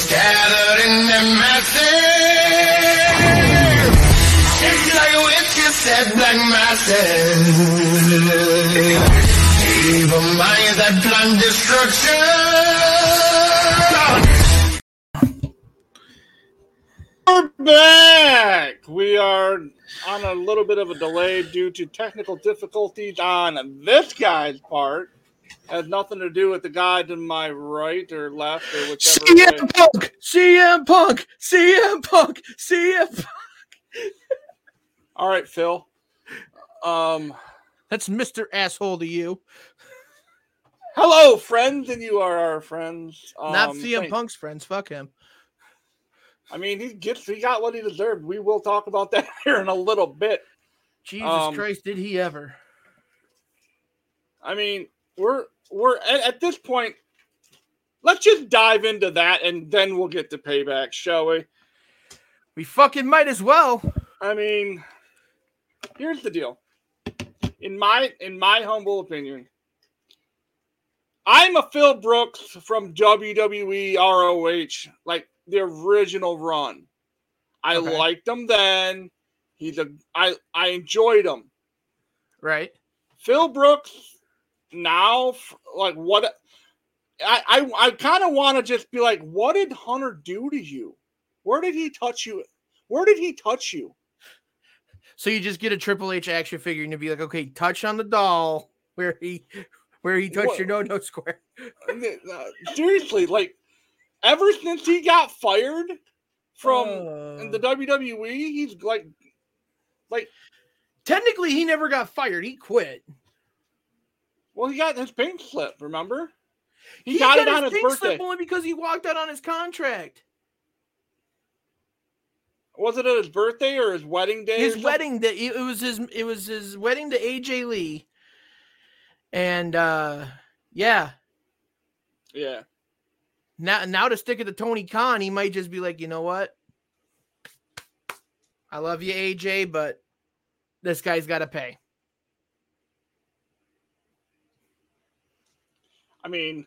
was gathered in the masses. Like black masses. Evil minds that plan destruction. We're back. We are on a little bit of a delay due to technical difficulties on this guy's part. Has nothing to do with the guy to my right or left or whichever. way. CM Punk, CM Punk, CM Punk, CM Punk. All right, Phil. Um, That's Mr. Asshole to you. hello, friends, and you are our friends. Um, Not CM thank- Punk's friends. Fuck him. I mean, he gets he got what he deserved. We will talk about that here in a little bit. Jesus Um, Christ, did he ever? I mean, we're we're at, at this point. Let's just dive into that, and then we'll get to payback, shall we? We fucking might as well. I mean, here's the deal. In my in my humble opinion, I'm a Phil Brooks from WWE ROH, like the original run. I Okay. liked him then. He's a I I enjoyed him. Right. Phil Brooks now, like what? I I, I kind of want to just be like, what did Hunter do to you? Where did he touch you? Where did he touch you? So you just get a Triple H action figure and you'd be like, okay, touch on the doll where he where he touched What- your no no square. Uh, seriously, like ever since he got fired from Uh, the WWE, he's like like, technically he never got fired. He quit. Well, he got his pink slip. Remember? He, got, it on his pink birthday. slip only because he walked out on his contract. Was it at his birthday or his wedding day? his wedding day it it was his it was his wedding to AJ Lee. And uh yeah, Yeah. now now to stick it to Tony Khan, he might just be like, you know what? I love you, AJ, but this guy's got to pay. I mean,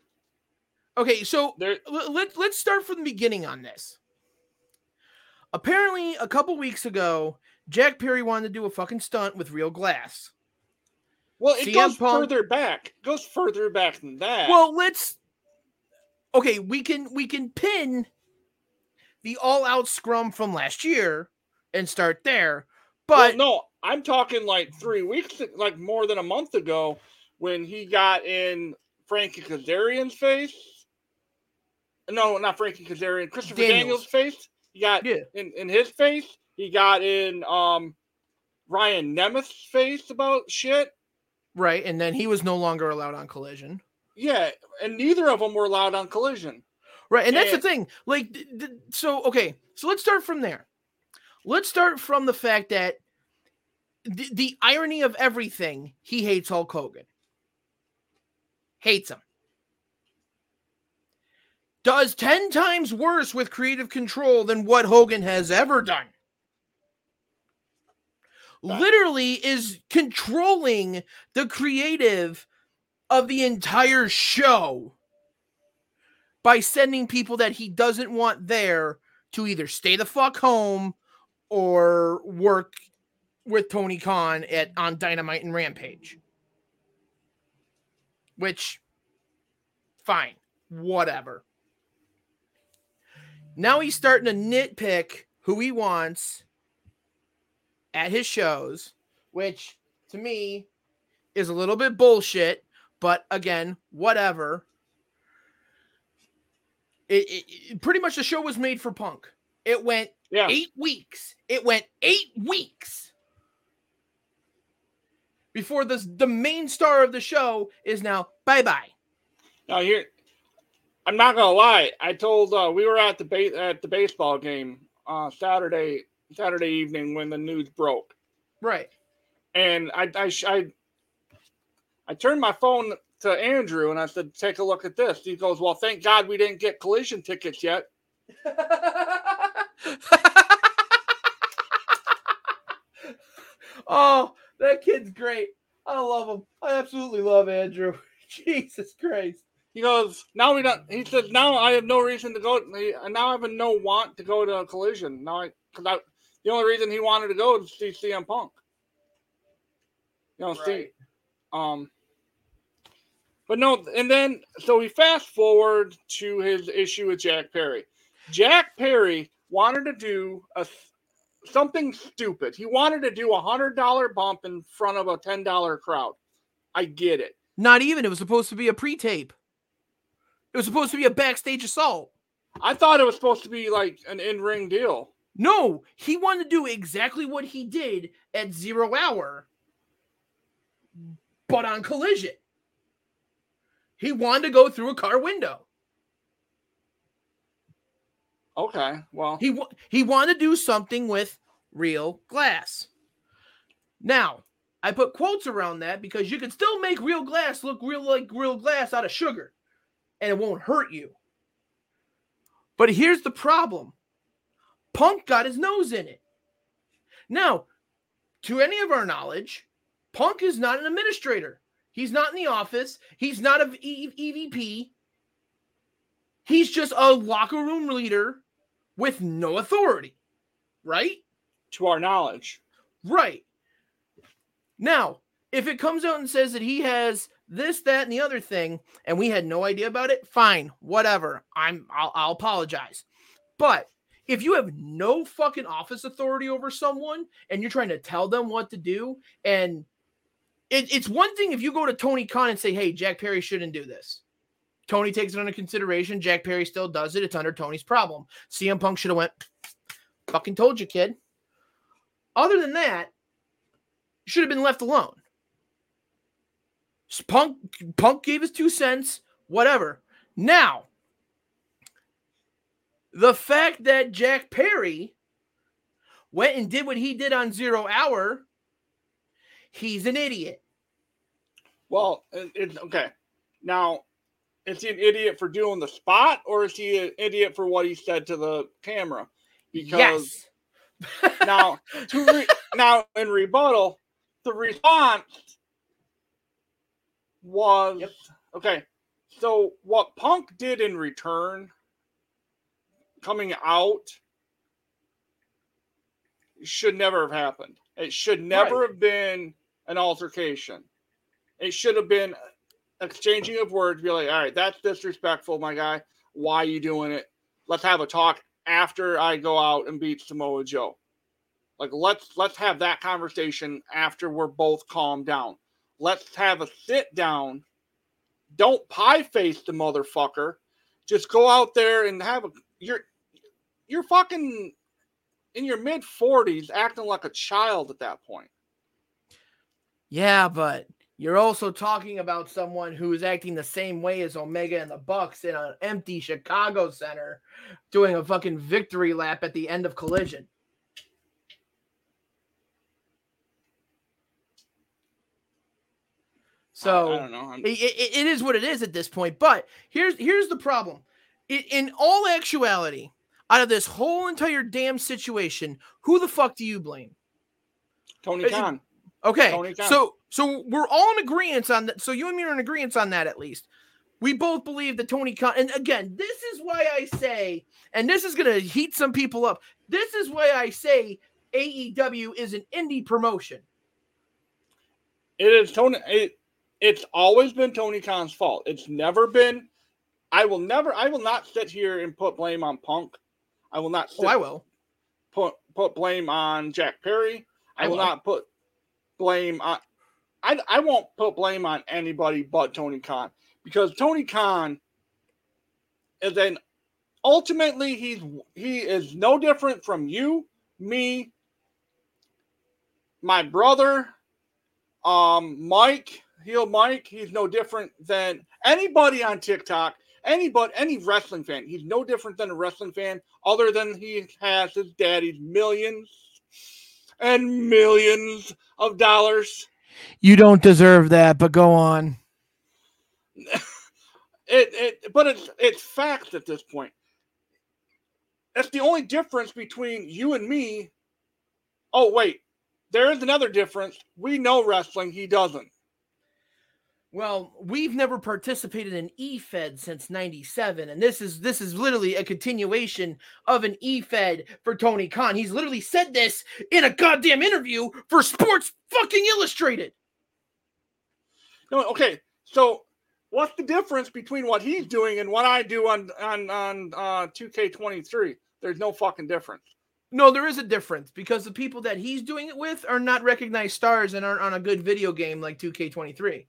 Okay, so there. let, let's start from the beginning on this. Apparently, a couple weeks ago, Jack Perry wanted to do a fucking stunt with real glass. Well, it CM goes Punk- further back. It goes further back than that. Well, let's okay, we can we can pin the all out scrum from last year and start there. Well, But no, I'm talking like three weeks, like more than a month ago, when he got in Frankie Kazarian's face. No, not Frankie Kazarian, Christopher Daniels. Daniels' face. He got Yeah. in, in his face. He got in um Ryan Nemeth's face about shit. right, and then he was no longer allowed on collision. Yeah, and neither of them were allowed on collision. Right, and that's the thing. Like, th- th- so okay, so let's start from there. Let's start from the fact that the, the irony of everything, he hates Hulk Hogan. Hates him. Does 10 times worse with creative control than what Hogan has ever done. Literally is controlling the creative of the entire show by sending people that he doesn't want there to either stay the fuck home or work with Tony Khan at on Dynamite and Rampage. Which fine, whatever. Now he's starting to nitpick who he wants at his shows, which to me is a little bit bullshit, but again, whatever it, it, it- pretty much the show was made for Punk. It went Yeah. eight weeks. It went eight weeks before this the main star of the show is now bye bye. Now here, I'm not gonna lie. I told uh, we were at the ba- at the baseball game uh, Saturday Saturday evening when the news broke, Right. and I I I, I turned my phone to Andrew and I said, "Take a look at this." He goes, "Well, thank God we didn't get collision tickets yet." oh, that kid's great. I love him. I absolutely love Andrew. Jesus Christ. He goes, now we don't. He says, now I have no reason to go. And now I have no want to go to a collision. Now I, because I, the only reason he wanted to go is to see CM Punk. You know, see, um, but no, and then so we fast forward to his issue with Jack Perry. Jack Perry wanted to do a something stupid. He wanted to do a hundred dollar bump in front of a ten dollar crowd. I get it. Not even. It was supposed to be a pre-tape. It was supposed to be a backstage assault. I thought it was supposed to be like an in-ring deal. No, he wanted to do exactly what he did at Zero Hour, but on Collision. He wanted to go through a car window. Okay, well, He wa- he wanted to do something with real glass. Now, I put quotes around that because you can still make real glass look real like real glass out of sugar and it won't hurt you. But here's the problem. Punk got his nose in it. Now, to any of our knowledge, Punk is not an administrator. He's not in the office. He's not a E- EVP. He's just a locker room leader with no authority. Right? to our knowledge, Right. Now, if it comes out and says that he has this, that, and the other thing, and we had no idea about it, fine, whatever. I'm I'll, I'll apologize. But if you have no fucking office authority over someone and you're trying to tell them what to do, and it, it's one thing if you go to Tony Khan and say, "Hey, Jack Perry shouldn't do this." Tony takes it under consideration. Jack Perry still does it. It's under Tony's problem. CM Punk should have went. Fucking told you, kid. Other than that, you should have been left alone. Punk Punk gave his two cents, whatever. Now, the fact that Jack Perry went and did what he did on Zero Hour, he's an idiot. well, it's okay. Now, is he an idiot for doing the spot, or is he an idiot for what he said to the camera? Because yes. now, to re- now in rebuttal, the response was Yep. okay. So what Punk did in return, coming out, should never have happened. It should never Right. have been an altercation. It should have been exchanging of words. Be like, all right, that's disrespectful, my guy. Why are you doing it? Let's have a talk after I go out and beat Samoa Joe. Like let's let's have that conversation after we're both calmed down. Let's have a sit down. Don't pie face the motherfucker. Just go out there and have a you're you're fucking in your mid 40s acting like a child at that point. Yeah, but you're also talking about someone who is acting the same way as Omega and the Bucks in an empty Chicago center doing a fucking victory lap at the end of collision. So I, I don't know. I'm- it, it- it is what it is at this point. But here's here's the problem. I- in all actuality, out of this whole entire damn situation, who the fuck do you blame? Tony it- Khan. Okay, Tony Khan. so so we're all in agreement on that. So you and me are in agreement on that at least. We both believe that Tony Khan, and again, this is why I say, and this is gonna heat some people up. This is why I say AEW is an indie promotion. It is Tony. It, it's always been Tony Khan's fault. It's never been. I will never. I will not sit here and put blame on Punk. I will not sit, Oh, I will. put put blame on Jack Perry. I, I will will. not put blame on. I I won't put blame on anybody but Tony Khan because Tony Khan is an ultimately he's he is no different from you, me, my brother, um, Mike, heel Mike. He's no different than anybody on TikTok. Anybody, any wrestling fan, he's no different than a wrestling fan, other than he has his daddy's millions and millions of dollars. You don't deserve that, but go on. It, it, but it's it's facts at this point. That's the only difference between you and me. Oh wait, there is another difference. We know wrestling. He doesn't. Well, we've never participated in eFed since 97 and this is this is literally a continuation of an eFed for Tony Khan. He's literally said this in a goddamn interview for Sports fucking Illustrated. No, okay. So what's the difference between what he's doing and what I do on on on uh 2K23? There's no fucking difference. No, there is a difference because the people that he's doing it with are not recognized stars and aren't on a good video game like 2K23.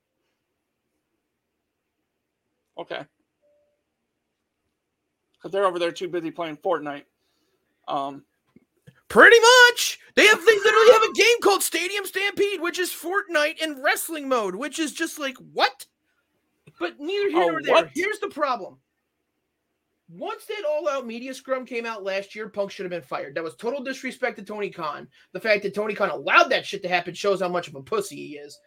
Okay. Because they're over there too busy playing Fortnite. Um, Pretty much. They have they literally have a game called Stadium Stampede, which is Fortnite in wrestling mode, which is just like what? But neither here Oh, nor there. what? Here's the problem. Once that all out media scrum came out last year, Punk should have been fired. That was total disrespect to Tony Khan. The fact that Tony Khan allowed that shit to happen shows how much of a pussy he is.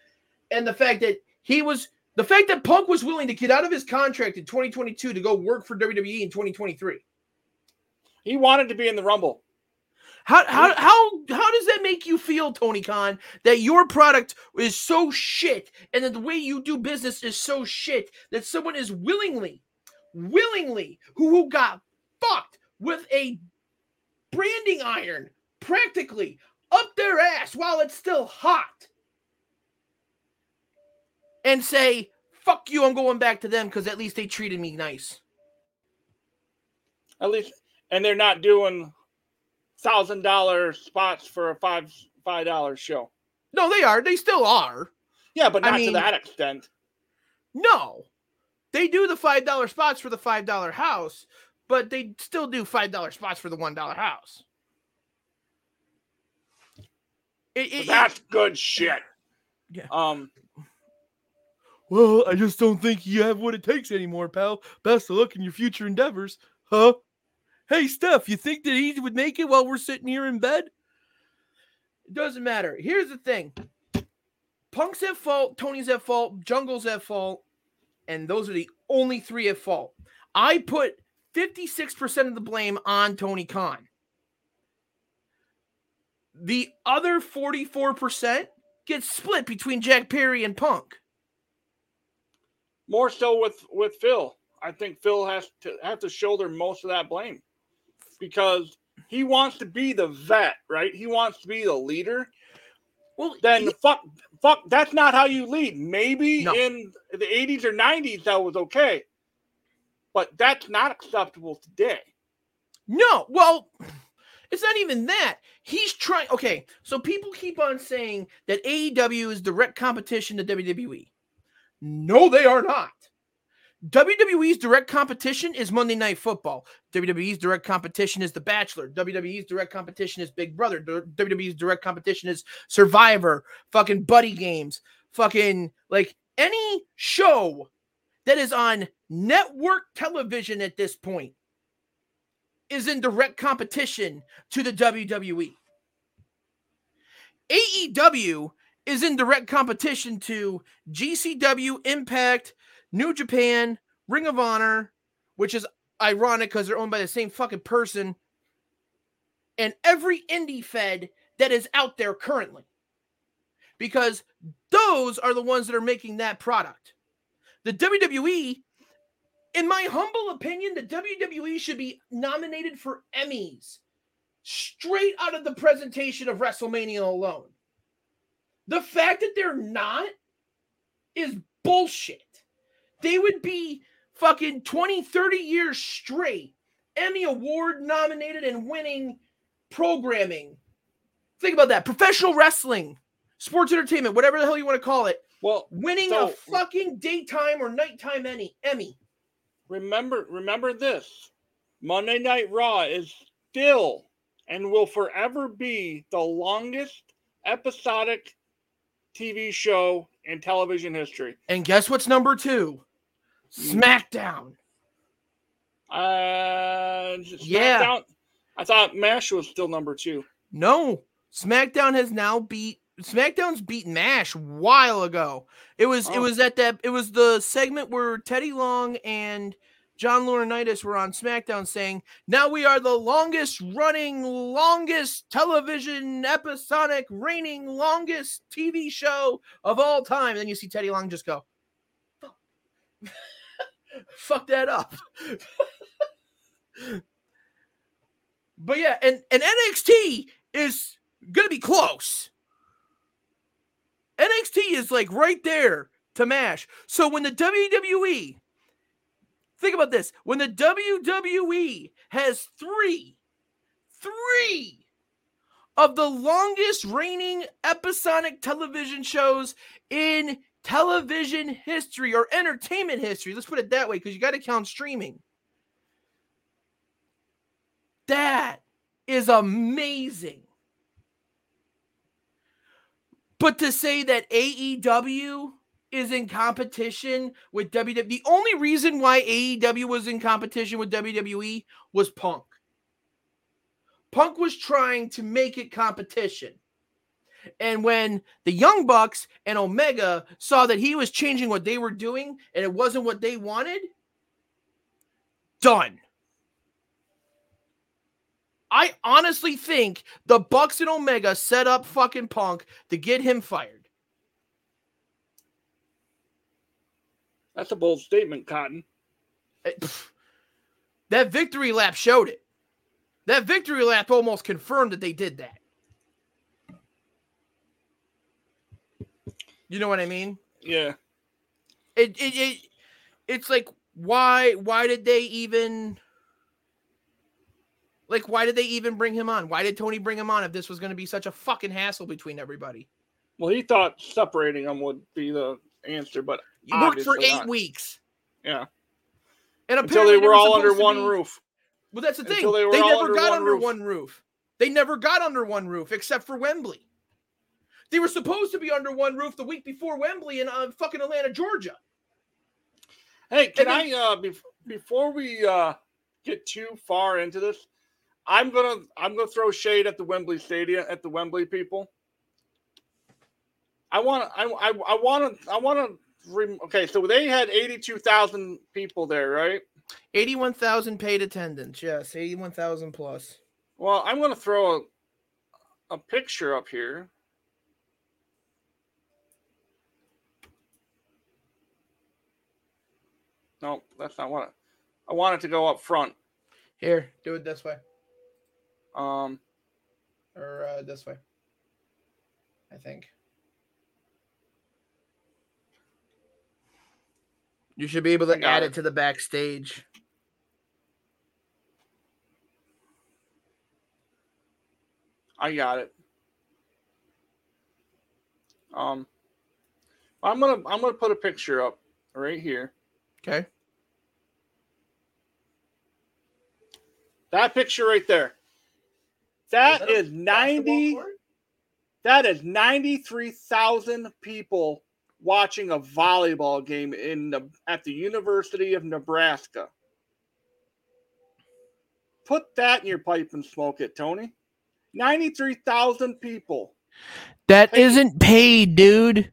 And the fact that he was the fact that Punk was willing to get out of his contract in 2022 to go work for WWE in 2023. he wanted to be in the Rumble. How how how how does that make you feel, Tony Khan, that your product is so shit and that the way you do business is so shit that someone is willingly, willingly, who, who got fucked with a branding iron practically up their ass while it's still hot and say, fuck you, I'm going back to them because at least they treated me nice. At least, and they're not doing thousand dollar spots for a five five dollar show. No, they are. They still are. Yeah, but I not mean- to that extent. No, they do the five dollar spots for the five dollar house, but they still do five dollar spots for the one dollar house. It- it- That's good shit. Yeah. Um. Well, I just don't think you have what it takes anymore, pal. Best of luck in your future endeavors, huh? Hey, Steph, you think that he would make it while we're sitting here in bed? It doesn't matter. Here's the thing Punk's at fault, Tony's at fault, Jungle's at fault, and those are the only three at fault. I put 56% of the blame on Tony Khan. The other 44% gets split between Jack Perry and Punk. More so with with Phil. I think Phil has to have to shoulder most of that blame because he wants to be the vet, right? He wants to be the leader. Well, Then he- fuck, fuck. That's not how you lead. Maybe No. in the '80s or '90s that was okay, but that's not acceptable today. No, well, it's not even that. He's trying. Okay, so people keep on saying that AEW is direct competition to WWE. No, they are not. WWE's direct competition is Monday Night Football. WWE's direct competition is The Bachelor. WWE's direct competition is Big Brother. WWE's direct competition is Survivor. Fucking Buddy Games. Fucking like any show that is on network television at this point is in direct competition to the WWE. AEW is in direct competition to GCW, Impact, New Japan, Ring of Honor, which is ironic because they're owned by the same fucking person, and every indie fed that is out there currently. Because those are the ones that are making that product. The WWE in my humble opinion, the WWE should be nominated for Emmys straight out of the presentation of WrestleMania alone. The fact that they're not is bullshit. They would be fucking 20, 30 years straight Emmy Award nominated and winning programming. Think about that. Professional wrestling, sports entertainment, whatever the hell you want to call it, Well, winning So- a fucking daytime or nighttime Emmy. Emmy. remember remember this monday night raw is still and will forever be the longest episodic tv show in television history And guess what's number two? SmackDown. uh Yeah. I thought mash was still number two No, SmackDown has now beat SmackDown's beat Mash a while ago. It was it Oh. was at that it was the segment where Teddy Long and John Laurinaitis were on SmackDown saying, "Now we are the longest running, longest television episodic, reigning longest TV show of all time." And then you see Teddy Long just go, Fuck that up. but yeah, and, and NXT is gonna be close. NXT is like right there to mash. So when the WWE think about this, when the WWE has three, three of the longest reigning episodic television shows in television history or entertainment history. Let's put it that way because you got to count streaming. That is amazing. But to say that AEW is in competition with WWE, the only reason why AEW was in competition with WWE was Punk. Punk was trying to make it competition. And when the Young Bucks and Omega saw that he was changing what they were doing and it wasn't what they wanted, done. I honestly think the Bucks and Omega set up fucking Punk to get him fired. That's a bold statement, Cotton. That victory lap showed it. That victory lap almost confirmed that they did that. You know what I mean? Yeah. It it, it it's like why why did they even like why did they even bring him on? Why did Tony bring him on if this was going to be such a fucking hassle between everybody? Well, he thought separating them would be the answer, but You worked for eight not. weeks. Yeah. And Until apparently they were all under one be- roof. Well, that's the thing. Until They, they never under got one under roof. one roof. They never got under one roof except for Wembley. They were supposed to be under one roof the week before Wembley in uh, fucking Atlanta, Georgia. Hey, can then- I uh bef- before we uh get too far into this, I'm gonna I'm gonna throw shade at the Wembley Stadium at the Wembley people. I want to I I I want to I want to rem- okay. So they had eighty two thousand people there, right? 81,000 paid attendance. Yes, 81,000 plus. Well, I'm gonna throw a a picture up here. No, that's not what I, I want it to go up front. Here, do it this way Um, or uh, this way. I think. You should be able to add it. it to the backstage. I got it. Um, I'm gonna I'm gonna put a picture up right here. Okay. That picture right there. That is ninety. That is ninety three thousand people watching a volleyball game in the at the University of Nebraska. Put that in your pipe and smoke it, Tony. Ninety three thousand people. That Hey. isn't paid, dude.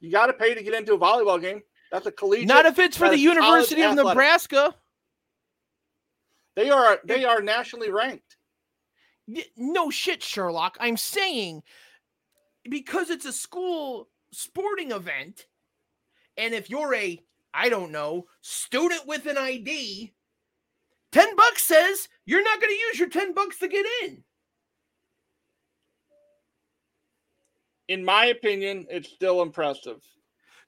You got to pay to get into a volleyball game. That's a collegiate. Not if it's for the University of athletic. Nebraska. They are they are nationally ranked. No shit, Sherlock. I'm saying because it's a school sporting event, and if you're a, I don't know, student with an ID, 10 bucks says you're not going to use your 10 bucks to get in. In my opinion, it's still impressive.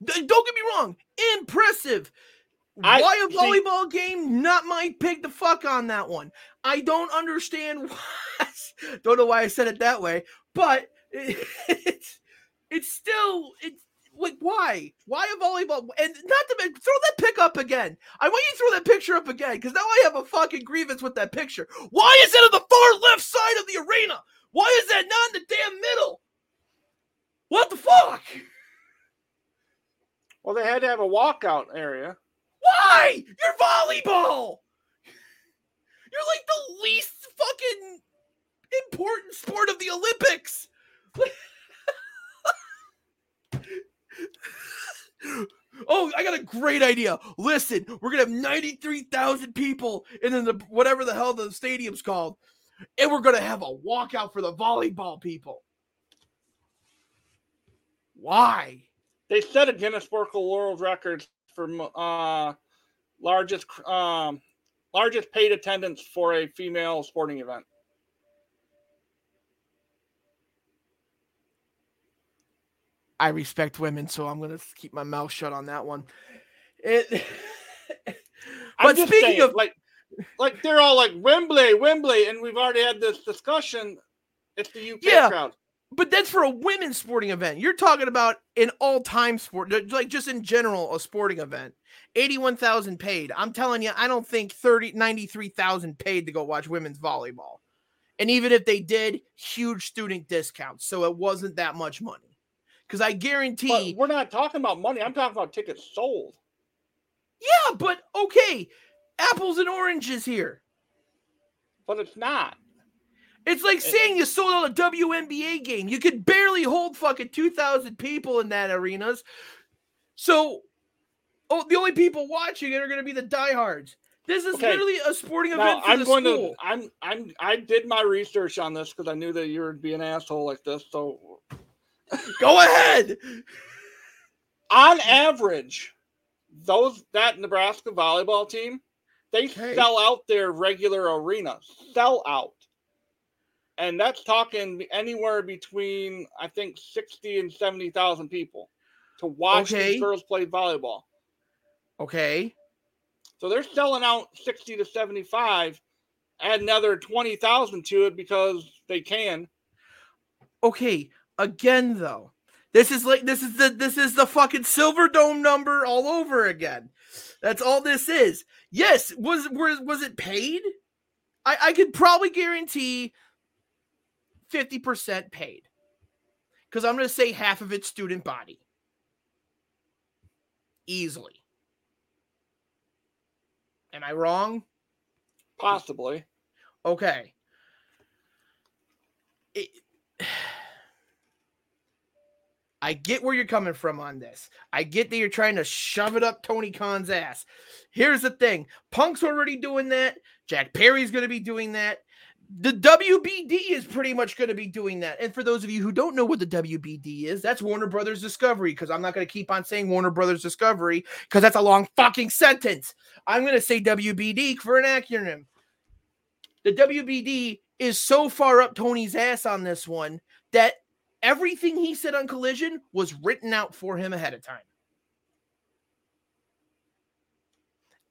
Don't get me wrong, impressive. I- Why a see- volleyball game? Not my pick the fuck on that one. I don't understand why. don't know why I said it that way, but it's it's still it's like why? Why a volleyball? And not to throw that pick up again. I want you to throw that picture up again because now I have a fucking grievance with that picture. Why is it on the far left side of the arena? Why is that not in the damn middle? What the fuck? Well, they had to have a walkout area. Why? You're volleyball. You're like the least fucking important sport of the Olympics. oh, I got a great idea. Listen, we're gonna have 93,000 people in the whatever the hell the stadium's called, and we're gonna have a walkout for the volleyball people. Why? They set a Guinness World Records for uh, largest um, largest paid attendance for a female sporting event. I respect women, so I'm gonna keep my mouth shut on that one. It, I'm but speaking saying, of like, like they're all like Wembley, Wembley, and we've already had this discussion. It's the UK Yeah. crowd. But that's for a women's sporting event. You're talking about an all-time sport, like just in general, a sporting event. 81,000 paid. I'm telling you, I don't think 30 93,000 paid to go watch women's volleyball. And even if they did, huge student discounts. So it wasn't that much money. Cuz I But guarantee we're not talking about money. I'm talking about tickets sold. Yeah, but okay, apples and oranges here. But it's not. It's like saying you sold out a WNBA game. You could barely hold fucking 2,000 people in that arenas. So, oh, the only people watching it are going to be the diehards. This is Okay. literally a sporting Now event for I'm the going school. to. I'm. I'm. I did my research on this because I knew that you would be an asshole like this. So, Go ahead. on average, those that Nebraska volleyball team, they Okay. sell out their regular arena. Sell out. And that's talking anywhere between I think sixty and seventy thousand people to watch Okay. these girls play volleyball. Okay. So they're selling out 60 to 75, add another 20,000 to it because they can. Okay. Again, though, this is like this is the this is the fucking silver dome number all over again. That's all this is. Yes, was was was it paid? I I could probably guarantee fifty percent paid because I'm going to say half of it's student body easily. Am I wrong? Possibly. Okay. It, I get where you're coming from on this. I get that you're trying to shove it up Tony Khan's ass. Here's the thing Punk's already doing that. Jack Perry's going to be doing that. The WBD is pretty much going to be doing that. And for those of you who don't know what the WBD is, that's Warner Brothers Discovery, because I'm not going to keep on saying Warner Brothers Discovery, because that's a long fucking sentence. I'm going to say WBD for an acronym. The WBD is so far up Tony's ass on this one that everything he said on Collision was written out for him ahead of time.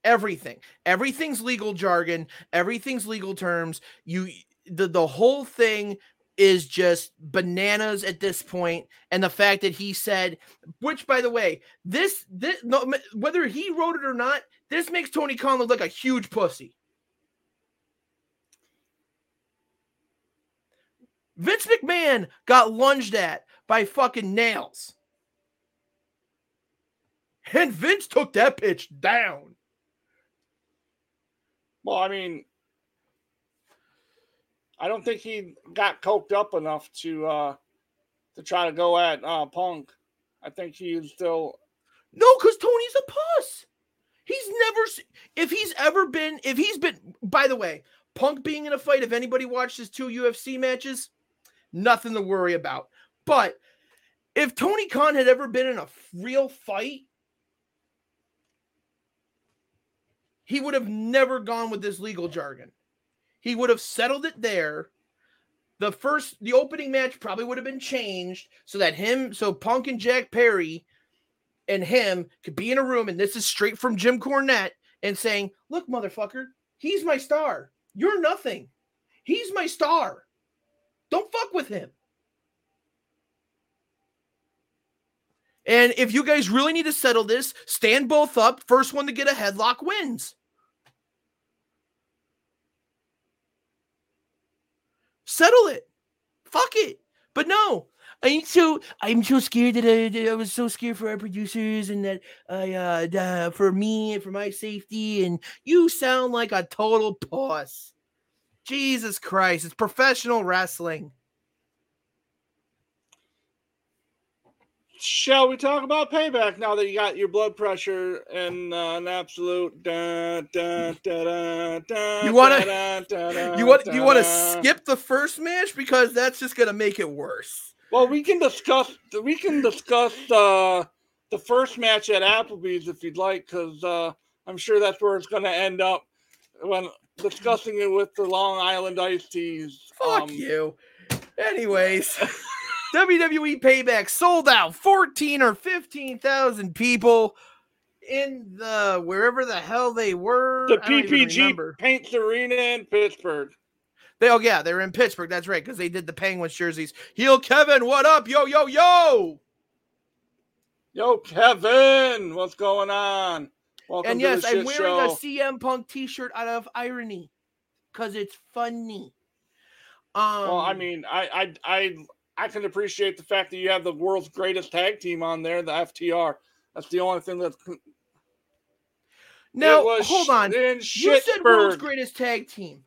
Everything. Everything's legal jargon, everything's legal terms. You the the whole thing is just bananas at this point and the fact that he said which by the way this this no, whether he wrote it or not this makes tony khan look like a huge pussy Vince McMahon got lunged at by fucking Nailz. And Vince took that pitch down. Well, I mean, I don't think he got coked up enough to uh to try to go at uh Punk. I think he's still No, because Tony's a puss. He's never, if he's ever been, if he's been, by the way, Punk being in a fight, if anybody watched his two UFC matches, nothing to worry about. But if Tony Khan had ever been in a real fight, he would have never gone with this legal jargon. He would have settled it there. The first, the opening match probably would have been changed so that him, so Punk and Jack Perry and him could be in a room, and this is straight from Jim Cornette, and saying, Look, motherfucker, he's my star. You're nothing. He's my star. Don't fuck with him. And if you guys really need to settle this, stand both up. First one to get a headlock wins. Settle it. Fuck it. But no, I'm so I'm so scared that I, that I was so scared for our producers and that I uh for me and for my safety and you sound like a total puss. Jesus Christ, it's professional wrestling. Shall we talk about payback now that you got your blood pressure and uh, an absolute? Da, da, da, da, You da, da, You want you want to skip the first match because that's just gonna make it worse. Well, we can discuss we can discuss uh, the first match at Applebee's if you'd like, because uh, I'm sure that's where it's going to end up when discussing it with the Long Island iced teas. Fuck Um, you. Anyways, WWE Payback sold out 14 or 15,000 people in the wherever the hell they were. The I don't even PPG. Paints Arena in Pittsburgh. They oh yeah, they're in Pittsburgh. That's right, because they did the Penguins jerseys. Heel Kevin, what up? Yo, yo, yo! Yo, Kevin, what's going on? Welcome and yes, I'm wearing a. CM Punk t-shirt out of irony. Cause it's funny. Um Well, I mean, I, I, I, I can appreciate the fact that you have the world's greatest tag team on there, the FTR. That's the only thing that's. now hold on. You said world's greatest tag team.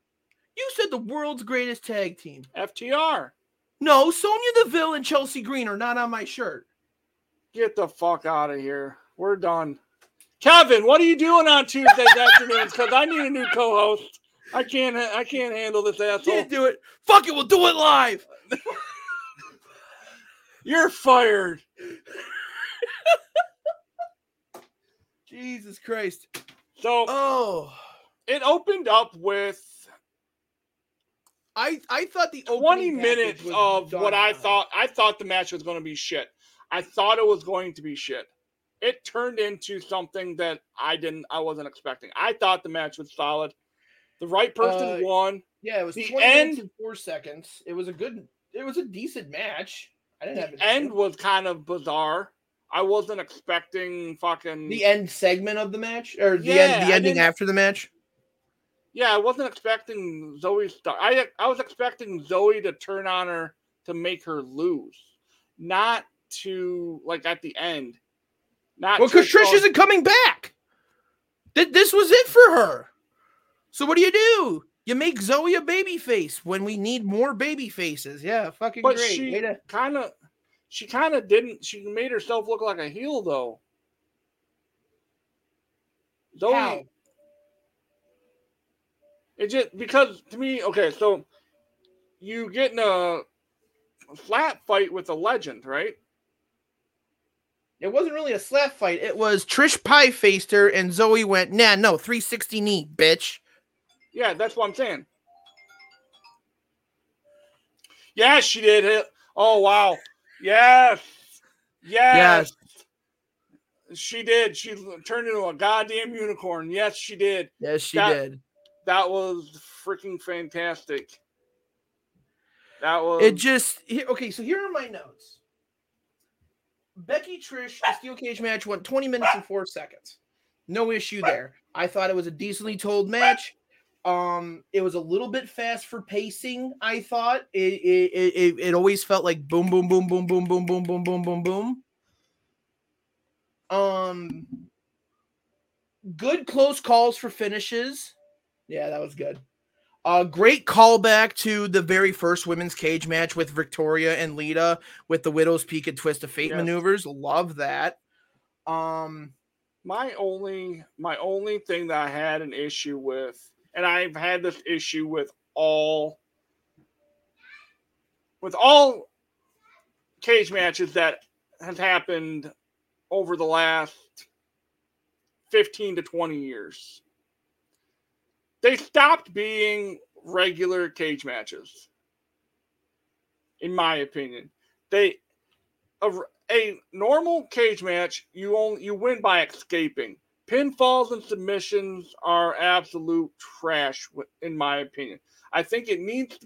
You said the world's greatest tag team. FTR. No, Sonya Deville and Chelsea Green are not on my shirt. Get the fuck out of here. We're done. Kevin, what are you doing on Tuesdays afternoons? Because I need a new co-host. I can't. I can't handle this asshole. Can't do it. Fuck it, we'll do it live. You're fired. Jesus Christ. So Oh. it opened up with I I thought the 20 minutes of what I thought. I thought the match was going to be shit. I thought it was going to be shit. It turned into something that I didn't. I wasn't expecting. I thought the match was solid. The right person Uh, won. Yeah, it was the 20 minutes end- and four seconds. It was a good. It was a decent match. I didn't have end was kind of bizarre. I wasn't expecting fucking. the end segment of the match or the Yeah, end the I ending after the match. Yeah, I wasn't expecting Zoey Stark. I I was expecting Zoey to turn on her to make her lose, not to like at the end. Not Well, because Trish Trish isn't coming back. Th- this was it for her. So what do you do? You make Zoey a baby face when we need more baby faces. Yeah, fucking But great. she kind of, she kind of didn't. She made herself look like a heel though. Zoey, How? it just because to me, okay, so you get in a flat fight with a legend, right? It wasn't really a slap fight. It was Trish pie faced her, and Zoey went, "Nah, no, 360 knee, bitch." Yeah, that's what I'm saying. Yes, she did it. Oh wow. Yes. Yes. She did. She turned into a goddamn unicorn. Yes, she did. Yes, she That- did. That was freaking fantastic. That was It just okay. So here are my notes. Becky Trish the steel cage match went 20 minutes and four seconds. No issue there. I thought it was a decently told match. Um, it was a little bit fast for pacing. I thought it it it, it, always felt like boom boom boom boom boom boom boom boom boom boom boom. Um, good close calls for finishes. Yeah, that was good. A great callback to the very first women's cage match with Victoria and Lita with the Widow's Peak and Twist of Fate Yes. maneuvers. Love that. Um, my only my only thing that I had an issue with, and I've had this issue with all with all cage matches that has happened over the last 15 to 20 years. They stopped being regular cage matches. In my opinion. They a, a normal cage match, you only you win by escaping. Pinfalls and submissions are absolute trash, in my opinion. I think it needs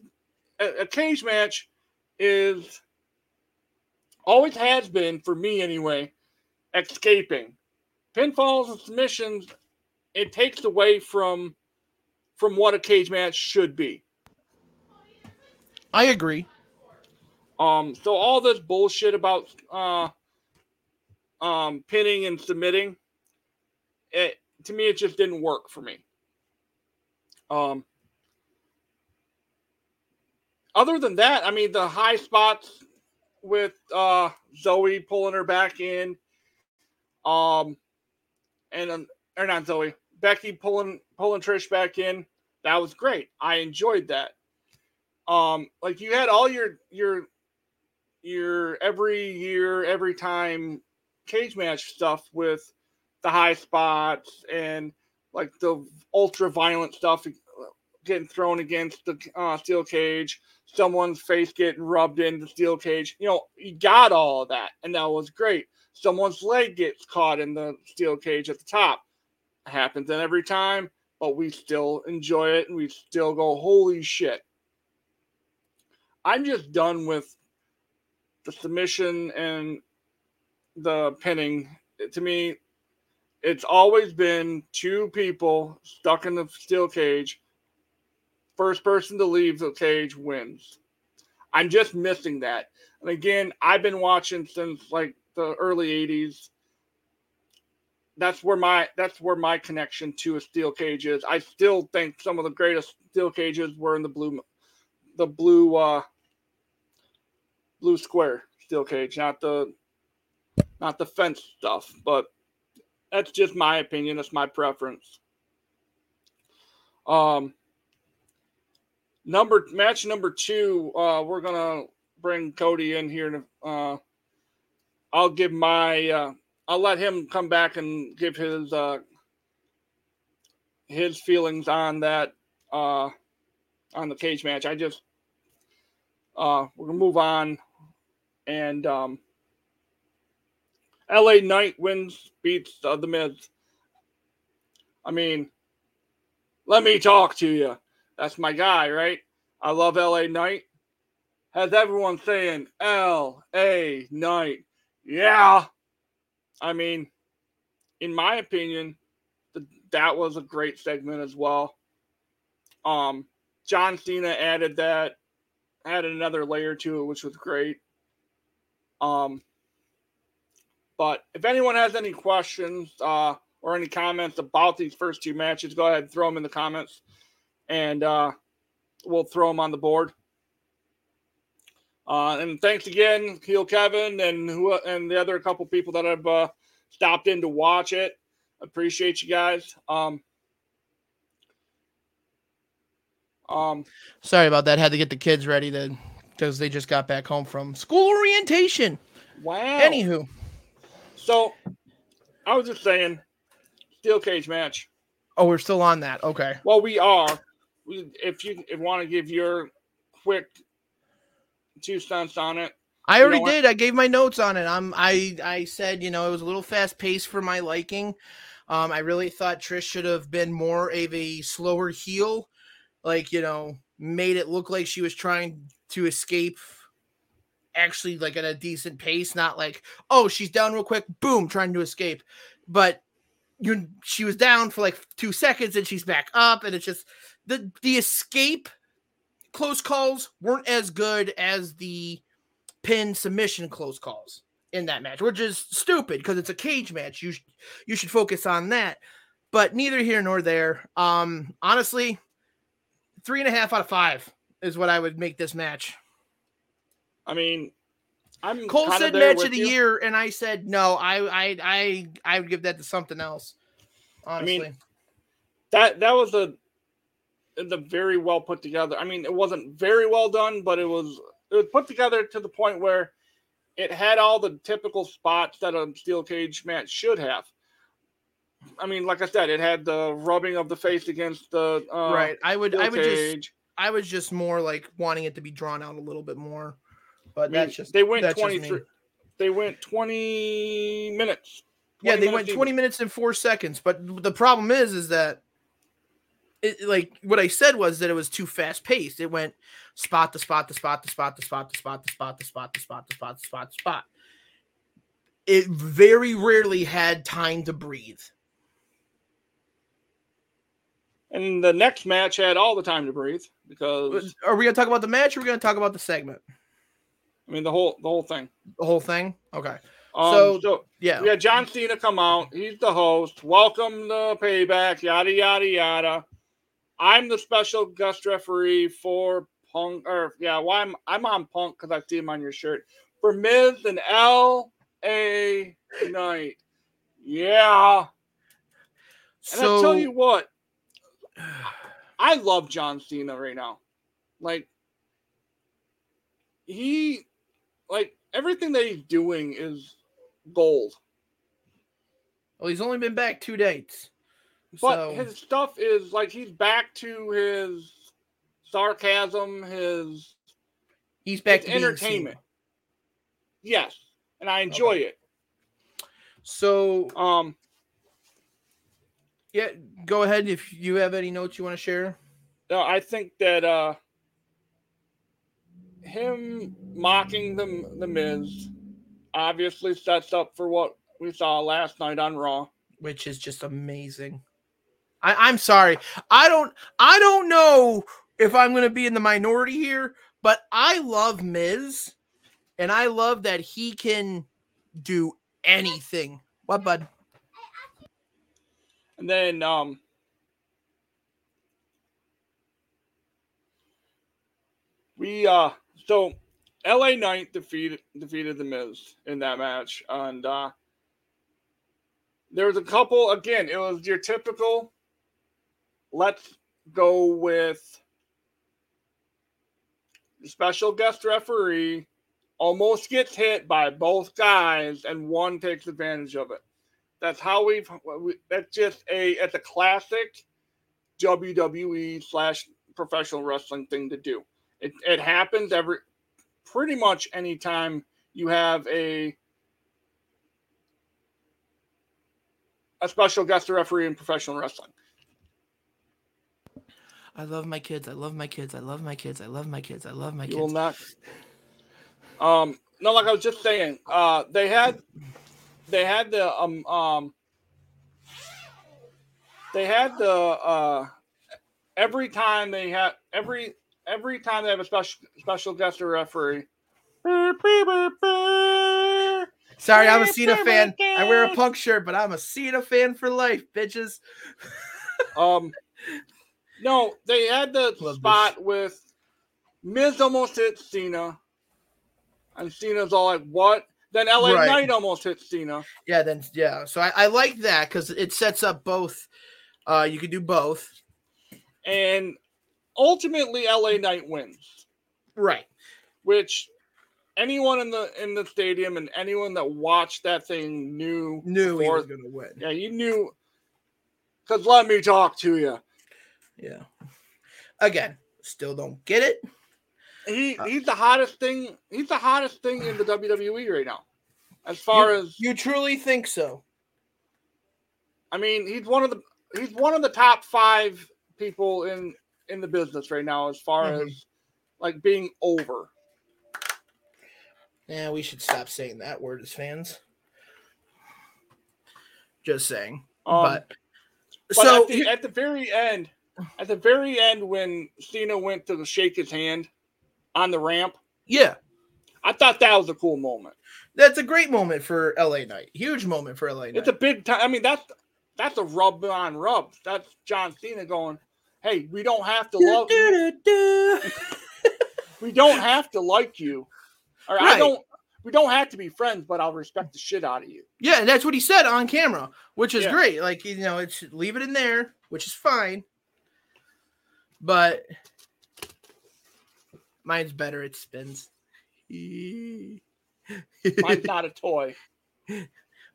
a, a cage match is always has been for me anyway, escaping. Pinfalls and submissions, it takes away from from what a cage match should be. I agree. Um, so all this bullshit about uh, um, pinning and submitting, it to me it just didn't work for me. Um, other than that, I mean the high spots with uh, Zoey pulling her back in, um, and um, or not Zoey, Becky pulling pulling Trish back in. That was great. I enjoyed that. Um, like you had all your your your every year, every time cage match stuff with the high spots and like the ultra violent stuff getting thrown against the uh, steel cage, someone's face getting rubbed in the steel cage. You know, you got all of that, and that was great. Someone's leg gets caught in the steel cage at the top. happens in every time, but we still enjoy it and we still go, holy shit. I'm just done with the submission and the pinning. To me, it's always been two people stuck in the steel cage. First person to leave the cage wins. I'm just missing that. And again, I've been watching since like the early 80s. That's where my that's where my connection to a steel cage is. I still think some of the greatest steel cages were in the blue the blue uh blue square steel cage, not the not the fence stuff, but that's just my opinion. That's my preference. Um, number match number two. Uh, we're gonna bring Cody in here. To, uh, I'll give my. Uh, I'll let him come back and give his uh, his feelings on that uh, on the cage match. I just uh, we're gonna move on, and um, LA Knight wins, beats uh, the Miz. I mean, let me talk to you. That's my guy, right? I love LA Knight. Has everyone saying LA Knight? Yeah. I mean, in my opinion, that was a great segment as well. Um, John Cena added that, added another layer to it, which was great. Um, but if anyone has any questions uh, or any comments about these first two matches, go ahead and throw them in the comments, and uh, we'll throw them on the board. Uh, and thanks again, Heel Kevin, and who and the other couple people that have uh, stopped in to watch it. Appreciate you guys. Um, um, Sorry about that. Had to get the kids ready to because they just got back home from school orientation. wow. Anywho, So, I was just saying, steel cage match. oh, we're still on that. Okay. Well, we are. We, if you want to give your quick two cents on it, I You already know what? did. I gave my notes on it. I'm I I said, you know, it was a little fast paced for my liking. Um, I really thought Trish should have been more of a slower heel, like you know, made it look like she was trying to escape. Actually, like at a decent pace, not like oh she's down real quick, boom, trying to escape. But you, she was down for like two seconds and she's back up, and it's just the the escape close calls weren't as good as the pin submission close calls in that match, which is stupid because it's a cage match. You sh- you should focus on that. But neither here nor there. Um, honestly, three and a half out of five is what I would make this match. I mean, I'm Cole said match of the you. year, and I said no. I I I I would give that to something else. Honestly, mean, That that was a the very well put together. I mean, it wasn't very well done, but it was it was put together to the point where it had all the typical spots that a steel cage match should have. I mean, like I said, it had the rubbing of the face against the uh, right. I would I would just. I was just more like wanting it to be drawn out a little bit more. But I mean, that's just they went me. 23 they went 20 minutes Yeah, they minutes went even. 20 minutes and four seconds. But the problem is, is that it like what I said was that it was too fast paced. It went spot to spot to spot to spot to spot to spot to spot to spot to spot to spot to spot to spot. It very rarely had time to breathe. and the next match had all the time to breathe because Are we gonna talk about the match or are we gonna talk about the segment? I mean the whole the whole thing The whole thing? Okay. um, So- so Yeah. we had john cena come out he's the host welcome to payback yada yada yada i'm the special guest referee for punk or yeah why i'm i'm on punk because i see him on your shirt for miz and l a night yeah And So I tell you what, I love John Cena right now. Like he like everything that he's doing is gold. Well, he's only been back two dates. But so his stuff is like he's back to his sarcasm, his he's back it's to entertainment. Yes, and I enjoy it. So Um, yeah, go ahead if you have any notes you want to share. no, I think that uh him mocking the the Miz obviously sets up for what we saw last night on Raw. which is just amazing. I, I'm sorry. I don't I don't know if I'm gonna be in the minority here, but I love Miz and I love that he can do anything. What bud? And then um we uh so LA Knight defeated defeated the Miz in that match. And uh there was a couple again, it was your typical let's go with the special guest referee almost gets hit by both guys and one takes advantage of it. That's how we've. We, that's just a. It's a classic WWE slash professional wrestling thing to do. It it happens every, pretty much anytime you have a a special guest referee in professional wrestling. I love my kids. I love my kids. I love my kids. I love my kids. I love my You will kids. not. Um. No, like I was just saying. Uh, they had, they had the um um. They had the uh, every time they had every every time they have a special special guest or referee. Sorry, I'm a Cena fan. I wear a punk shirt, but I'm a Cena fan for life, bitches. Um, no, they had the Love spot with Miz almost hit Cena, and Cena's all like, "What?" Then LA Right. Knight almost hit Cena. Yeah, then yeah. So I, I like that because it sets up both. Uh, you could do both. and ultimately LA Knight wins, Right. which anyone in the in the stadium and anyone that watched that thing knew. Knew he was gonna win. Yeah, you knew. Cause let me talk to you. Yeah. Again, still don't get it. He Uh, he's the hottest thing. He's the hottest thing in the WWE right now. As far as You truly think so? I mean, he's one of the he's one of the top five people in in the business right now. As far Mhm. as like being over. Yeah, we should stop saying that word as fans. Just saying. Um, but But so at, the, at the very end, at the very end, when Cena went to shake his hand on the ramp, yeah, I thought that was a cool moment. that's a great moment for LA Knight. Huge moment for LA Knight. It's a big time. I mean, that's that's a rub on rub. That's John Cena going, "Hey, we don't have to love, Do-do-do-do. we don't have to like you, or I don't, we don't have to be friends, but I'll respect the shit out of you." Yeah, and that's what he said on camera, which is Yeah. great. Like you know, it's leave it in there, which is fine. But mine's better. It spins. Mine's not a toy.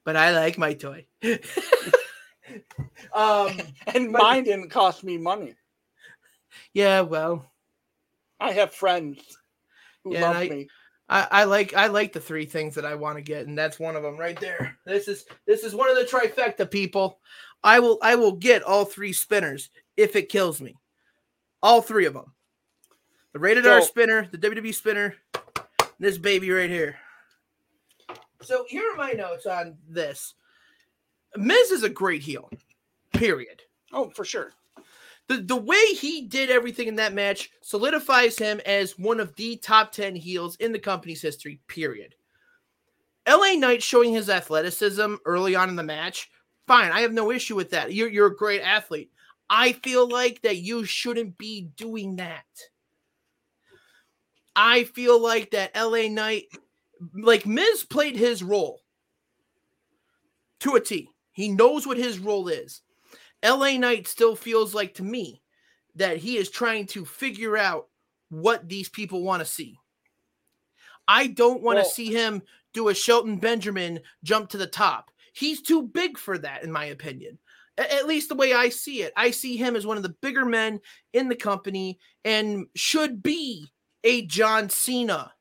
but I like my toy. um. And But- mine didn't cost me money. Yeah. Well, I have friends who Yeah, love I- me. I, I like I like the three things that I want to get, and that's one of them right there. This is this is one of the trifecta people. I will I will get all three spinners if it kills me. All three of them. The rated R spinner, the WWE spinner, this baby right here. So here are my notes on this. Miz is a great heel. Period. Oh, for sure. The the way he did everything in that match solidifies him as one of the top 10 heels in the company's history, period. LA Knight showing his athleticism early on in the match, fine. I have no issue with that. You're, you're a great athlete. I feel like that you shouldn't be doing that. I feel like that LA Knight, like Miz played his role to a T. He knows what his role is. LA Knight still feels like to me that he is trying to figure out what these people want to see. I don't want to Well- see him do a Shelton Benjamin jump to the top. He's too big for that, in my opinion. A- At least the way I see it. I see him as one of the bigger men in the company and should be a John Cena.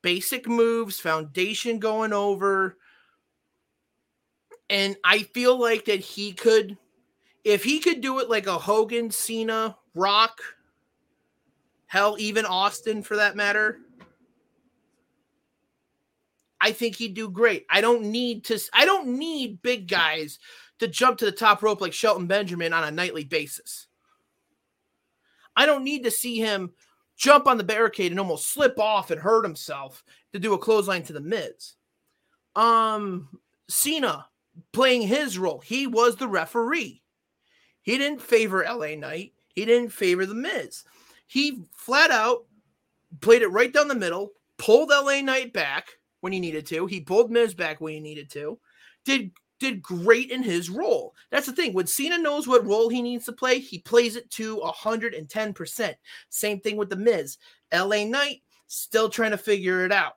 Basic moves, foundation going over. And I feel like that he could, if he could do it like a Hogan, Cena, Rock, hell, even Austin for that matter. I think he'd do great. I don't need to I don't need big guys to jump to the top rope like Shelton Benjamin on a nightly basis. I don't need to see him jump on the barricade and almost slip off and hurt himself to do a clothesline to the Miz. Um Cena playing his role. He was the referee. He didn't favor LA Knight. He didn't favor the Miz. He flat out played it right down the middle, pulled LA Knight back when he needed to. He pulled Miz back when he needed to. Did did great in his role. That's the thing. When Cena knows what role he needs to play, he plays it to 110%. Same thing with the Miz. LA Knight still trying to figure it out.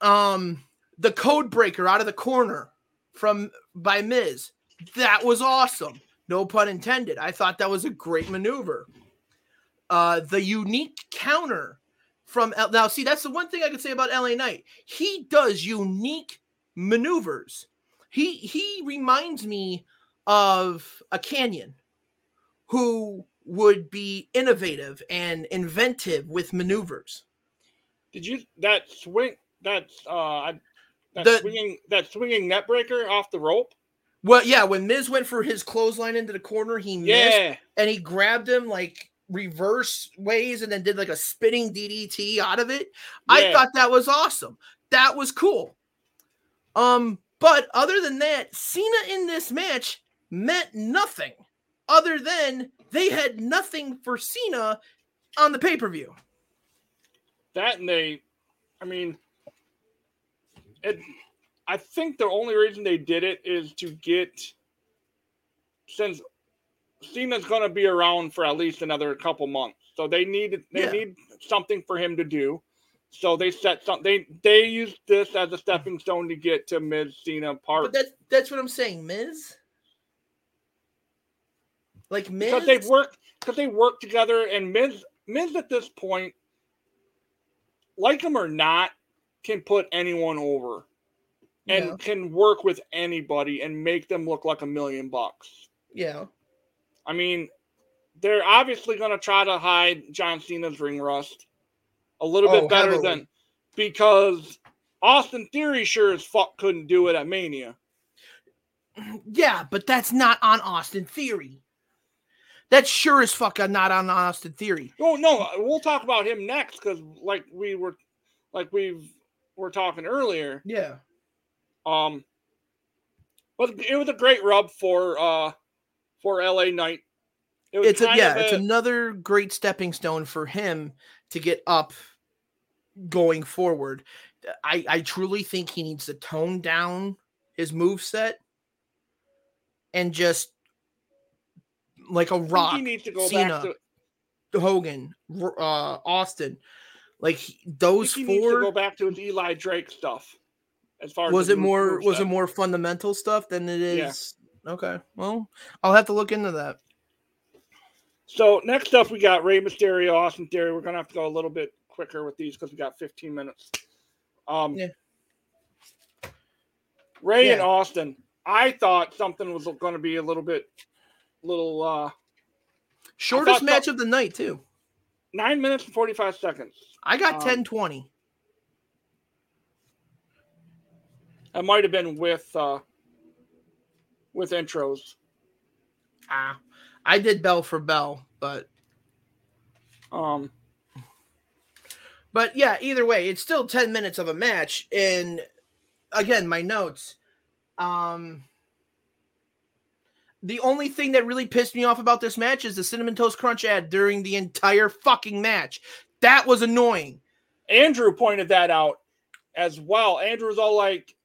Um the code breaker out of the corner from by Miz. That was awesome. No pun intended. I thought that was a great maneuver. Uh the unique counter from L- now see that's the one thing I could say about LA Knight. He does unique maneuvers. He he reminds me of a Canyon who would be innovative and inventive with maneuvers. Did you that swing That's uh that The- swinging that swinging neckbreaker off the rope? Well, yeah, when Miz went for his clothesline into the corner, he missed Yeah. and he grabbed him like reverse ways and then did like a spinning DDT out of it. I thought that was awesome. That was cool. Um, but other than that, Cena in this match meant nothing other than they had nothing for Cena on the pay-per-view. That and they, I mean, it. I think the only reason they did it is to get, since Cena's going to be around for at least another couple months, so they need they Yeah. need something for him to do. So they set some. They they used this as a stepping stone to get to Miz Cena part But that's that's what I'm saying, Miz. Like Miz, because they've worked because they work together and Miz Miz at this point, like him or not, can put anyone over and Yeah. can work with anybody and make them look like a million bucks. yeah, I mean, they're obviously going to try to hide John Cena's ring rust a little Oh, bit better heavily. than because Austin Theory sure as fuck couldn't do it at Mania. yeah, but that's not on Austin Theory. That's sure as fuck not on Austin Theory. Oh no, we'll talk about him next because like we were, like we've were talking earlier. Yeah, Um, but it was a great rub for uh for LA Knight. It was it's a, yeah, of it's another great stepping stone for him to get up going forward. I I truly think he needs to tone down his move set and just like a rock He needs to go Cena, back to. Hogan, uh, Austin, like he- those four to go back to his Eli Drake stuff. As far as Was the it more? Was it more fundamental stuff than it is? Yeah. Okay, well, I'll have to look into that. So next up, we got Rey Mysterio, Austin Theory. We're gonna have to go a little bit quicker with these because we got 15 minutes. Um, Yeah. Rey and Austin. I thought something was going to be a little bit, little uh, Shortest match so- of the night too. Nine minutes and 45 seconds. I got Um, ten twenty. That might have been with uh, with intros. Ah, I did bell for bell, but Um, but yeah, either way, it's still 10 minutes of a match. And again, my notes. Um the only thing that really pissed me off about this match is the cinnamon toast crunch ad during the entire fucking match. That was annoying. Andrew pointed that out as well. Andrew was all like,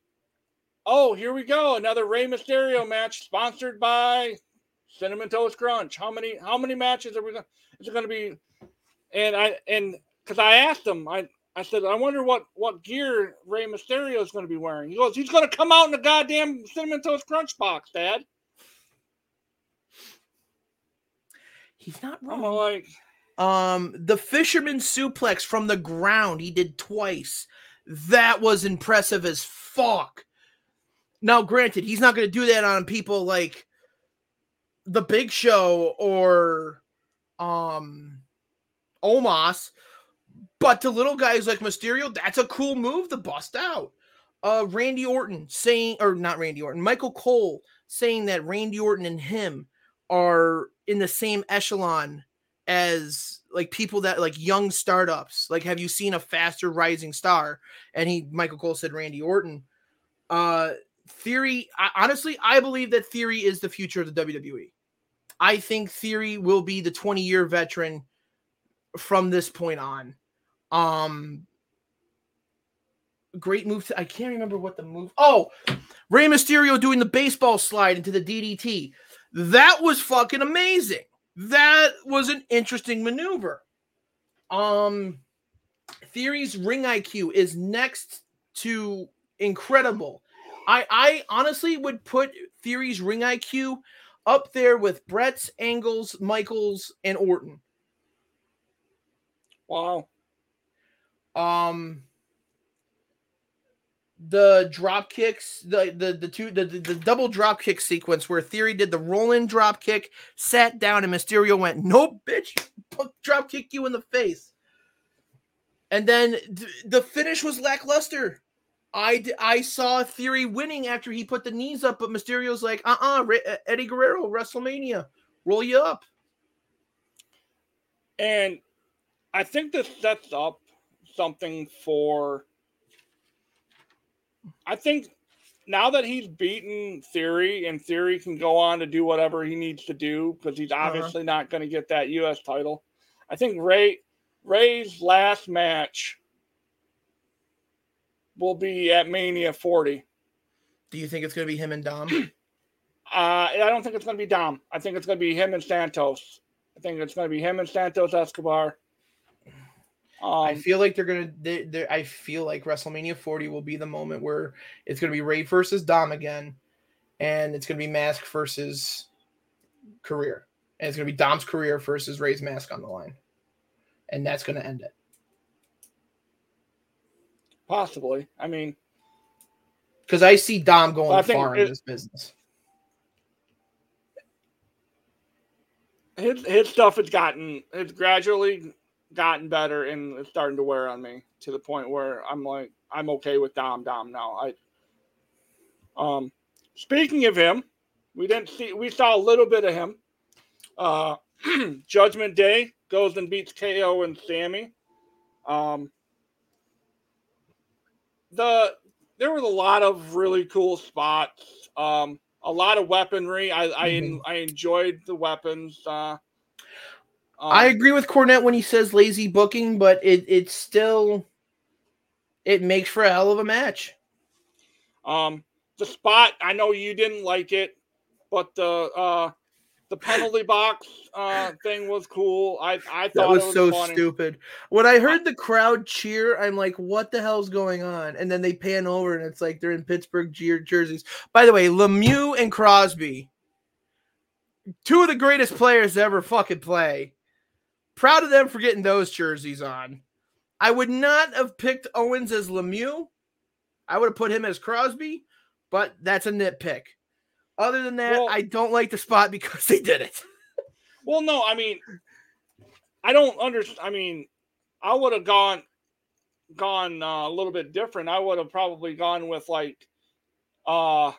"Oh, here we go, another Rey Mysterio match sponsored by Cinnamon Toast Crunch. How many how many matches are we going? Is it going to be?" And I and because I asked him, I I said, I wonder what what gear Rey Mysterio is going to be wearing. He goes, he's going to come out in a goddamn cinnamon toast crunch box, Dad. He's not I'm wrong. like, Um, the fisherman suplex from the ground he did twice. That was impressive as fuck. Now, granted, he's not going to do that on people like the Big Show or um Omos, but to little guys like Mysterio, that's a cool move to bust out. Uh, Randy Orton saying, or not Randy Orton, Michael Cole saying that Randy Orton and him are in the same echelon as like people that like young startups. Like, have you seen a faster rising star? And he, Michael Cole said Randy Orton. Uh, Theory, I, honestly, I believe that Theory is the future of the WWE. I think Theory will be the 20 year veteran from this point on. Um, great move. To, I can't remember what the move. Oh, Rey Mysterio doing the baseball slide into the DDT. That was fucking amazing. That was an interesting maneuver. Um, Theory's ring IQ is next to incredible. I I honestly would put Theory's ring IQ up there with Bret's, Angles, Michaels, and Orton. wow. Um the drop kicks, the the the two the, the, the double drop kick sequence where Theory did the roll in drop kick, sat down, and Mysterio went, "Nope, bitch, drop kick you in the face." And then th- the finish was lackluster. I d- I saw Theory winning after he put the knees up, but Mysterio's like, "Uh uh Eddie Guerrero, WrestleMania, roll you up." And I think this sets up something for. I think now that he's beaten Theory and Theory can go on to do whatever he needs to do because he's obviously not going to get that U.S. title. I think Rey Rey's last match will be at Mania 40. Do you think it's gonna be him and Dom? Uh, I don't think it's going to be Dom. I think it's going to be him and Santos. I think it's going to be him and Santos Escobar. Um, I feel like they're gonna. They, they, I feel like WrestleMania 40 will be the moment where it's gonna be Rey versus Dom again, and it's gonna be Mask versus career, and it's gonna be Dom's career versus Rey's mask on the line, and that's gonna end it. possibly. I mean, Because I see Dom going I far in this business. his his stuff has gotten it's gradually gotten better and it's starting to wear on me to the point where I'm like I'm okay with Dom Dom now. I um speaking of him, we didn't see we saw a little bit of him. Uh Judgment Day goes and beats KO and Sammy. Um the there was a lot of really cool spots. Um a lot of weaponry. I I, Mhm. I enjoyed the weapons. Uh, um, I agree with Cornette when he says lazy booking, but it it's still it makes for a hell of a match. um the spot. I know you didn't like it, but the uh, the penalty box uh, thing was cool. I I thought That was, it was so funny. stupid. When I heard the crowd cheer, I'm like, "What the hell's going on?" And then they pan over, and it's like they're in Pittsburgh jer- jerseys. By the way, Lemieux and Crosby, two of the greatest players to ever fucking play. Proud of them for getting those jerseys on. I would not have picked Owens as Lemieux. I would have put him as Crosby, but that's a nitpick. Other than that, Well- I don't like the spot because they did it. Well, no, I mean, I don't understand. I mean, I would have gone gone uh, a little bit different. I would have probably gone with like, uh,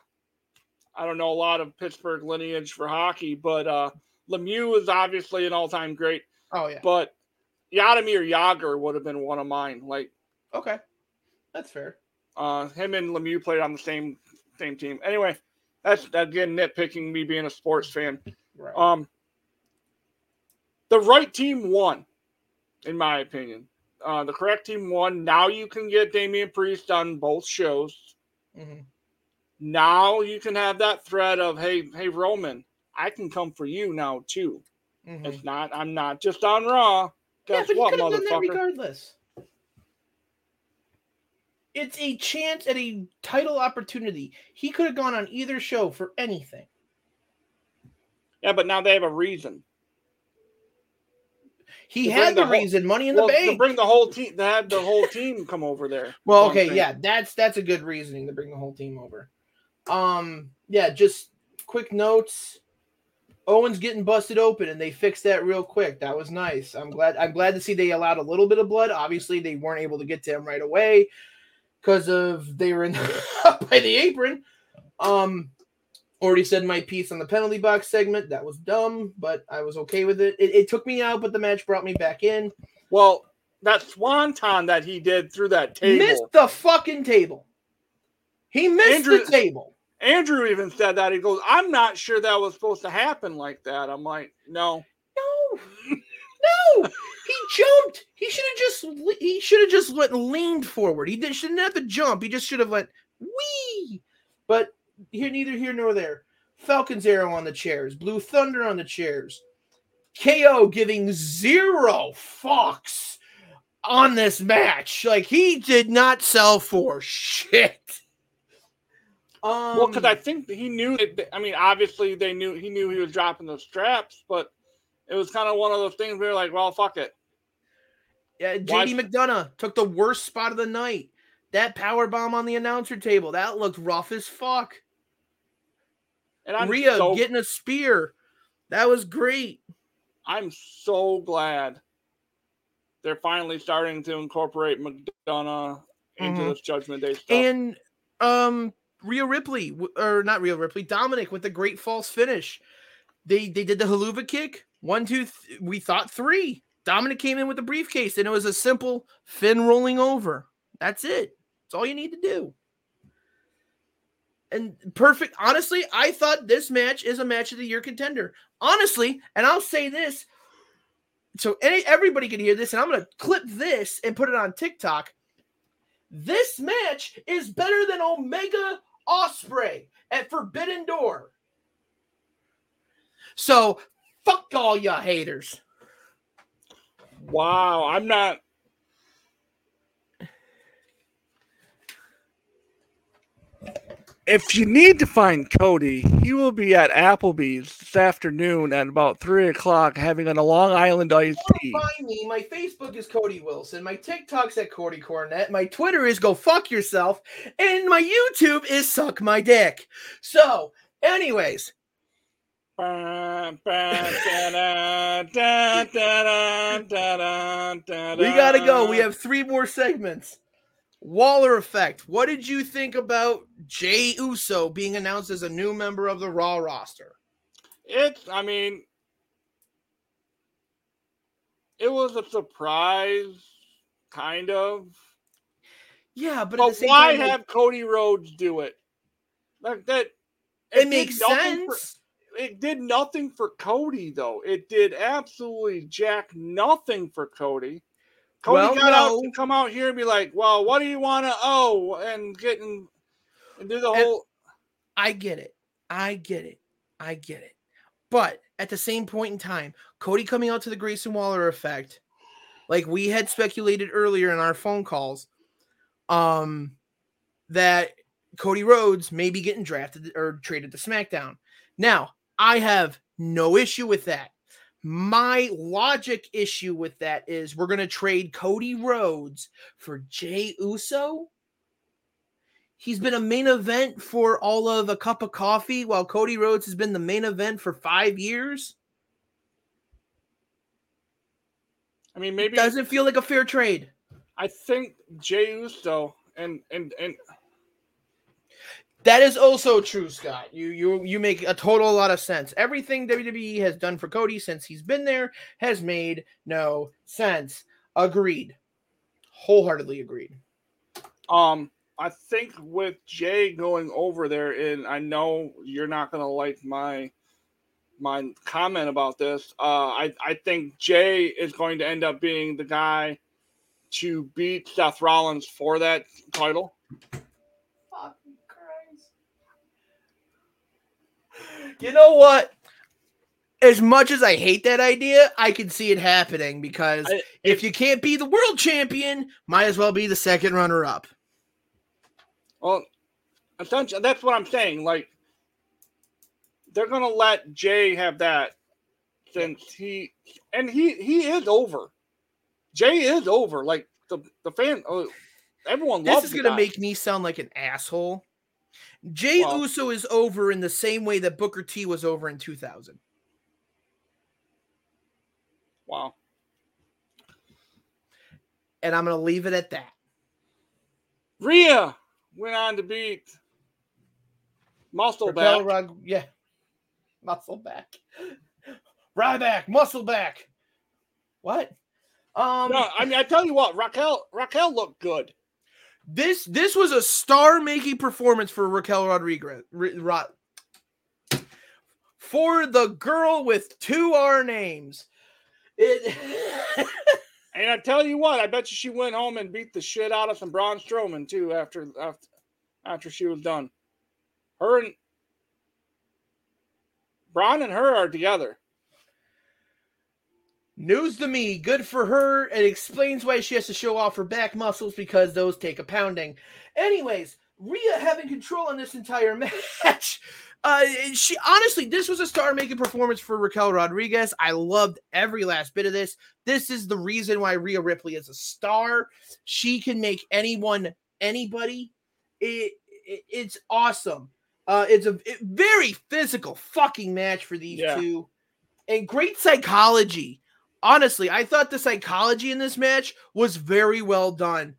I don't know, a lot of Pittsburgh lineage for hockey, but uh, Lemieux is obviously an all time great. Oh yeah. But Jaromir Jagr would have been one of mine. Like, Okay. That's fair. uh, him and Lemieux played on the same same team. Anyway, that's again nitpicking me being a sports fan. Right. Um, the right team won, in my opinion. Uh, the correct team won. Now you can get Damian Priest on both shows. Mhm. Now you can have that threat of, hey, hey, Roman, I can come for you now too. Mhm. It's not. I'm not just on Raw. Yeah, Guess but he what, could have done that motherfucker? regardless. it's a chance at a title opportunity. He could have gone on either show for anything. Yeah, but now they have a reason. He To had the, the whole- reason, money in well, the to bank. bring the whole team, to have the whole team come over there. Well, okay, saying- yeah, that's that's a good reasoning to bring the whole team over. Um, yeah, just quick notes. Owens getting busted open, and they fixed that real quick. That was nice. I'm glad. I'm glad to see they allowed a little bit of blood. Obviously, they weren't able to get to him right away because of they were in by the apron. Um, already said my piece on the penalty box segment. That was dumb, but I was okay with it. It, it took me out, but the match brought me back in. Well, that swanton that he did through that table. Missed the fucking table. He missed Andrew- the table. Andrew even said that. He goes, I'm not sure that was supposed to happen like that. I'm like, no. No, no, he jumped. He should have just he should have just went leaned forward. He did, shouldn't have to jump. He just should have went wee. But here, neither here nor there. Falcon's arrow on the chairs, Blue Thunder on the chairs. KO giving zero fucks on this match. Like he did not sell for shit. Um, Well, because I think he knew. That, I mean, obviously they knew he knew he was dropping the straps, but it was kind of one of those things where you're like, well, fuck it. Yeah, Why- JD McDonough took the worst spot of the night. That power bomb on the announcer table that looked rough as fuck. And I'm Rhea so getting a spear, that was great. I'm so glad they're finally starting to incorporate McDonough into Mhm. this Judgment Day stuff. And um, Rhea Ripley or not Rhea Ripley, Dominic with the great false finish. They they did the Helluva Kick. One, two, th- we thought three. Dominic came in with the briefcase, and it was a simple fin rolling over. That's it. That's all you need to do. And perfect. Honestly, I thought this match is a match of the year contender. Honestly, and I'll say this so any, everybody can hear this, and I'm to clip this and put it on TikTok. This match is better than Omega Osprey at Forbidden Door. So fuck all ya haters. wow, I'm not. If you need to find Cody, he will be at Applebee's this afternoon at about three o'clock having a Long Island iced tea. Find me. My Facebook is Cody Wilson. My TikTok's at Cody Cornett. My Twitter is go fuck yourself. And my YouTube is suck my dick. So, anyways, we gotta go. We have three more segments. Waller effect. What did you think about Jey Uso being announced as a new member of the Raw roster? It's, I mean, it was a surprise, kind of. Yeah, but, at But the same why time, like, have Cody Rhodes do it? Like that. it did makes nothing for- sense? it did nothing for Cody, though. It did absolutely jack nothing for Cody. Cody Well, got out no. to come out here and be like, "Well, what do you want to owe?" and getting and do the And- whole. I get it. I get it. I get it. But at the same point in time, Cody coming out to the Grayson Waller effect, like we had speculated earlier in our phone calls, um, that Cody Rhodes may be getting drafted or traded to SmackDown. Now, I have no issue with that. My logic issue with that is we're going to trade Cody Rhodes for Jey Uso. He's been a main event for all of a cup of coffee, while Cody Rhodes has been the main event for five years. I mean, maybe it Doesn't feel like a fair trade. I think Jey Uso and and and That is also true, Scott. You you you make a total lot of sense. Everything WWE has done for Cody since he's been there has made no sense. Agreed. Wholeheartedly agreed. um. I think with Jey going over there, and I know you're not gonna like my my comment about this. Uh, I I think Jey is going to end up being the guy to beat Seth Rollins for that title. Fucking Christ. You know what? As much as I hate that idea, I can see it happening because I- if you can't be the world champion, might as well be the second runner up. Well, essentially, that's what I'm saying. Like, they're gonna let Jey have that since he and he he is over. Jey is over. Like the the fan, oh, everyone This is gonna guy. make me sound like an asshole. Jey Well- Uso is over in the same way that Booker T was over in 2000. wow. And I'm gonna leave it at that. Rhea went on to beat Muscle Raquel Back. Rog- yeah. Muscle back. Ryback, muscle back. What? Um No, I mean I tell you what, Raquel Raquel looked good. This this was a star-making performance for Raquel Rodriguez. Ri- Ro- for the girl with two R names. It And I tell you what, I bet you she went home and beat the shit out of some Braun Strowman too after after after she was done. Her and Braun and her are together. News to me, good for her. It explains why she has to show off her back muscles because those take a pounding. Anyways, Rhea having control on this entire match. Uh, she honestly, this was a star-making performance for Raquel Rodriguez. I loved every last bit of this. This is the reason why Rhea Ripley is a star. She can make anyone anybody. It, it- it's awesome. Uh, it's a it- very physical fucking match for these Yeah. two, and great psychology honestly, I thought the psychology in this match was very well done.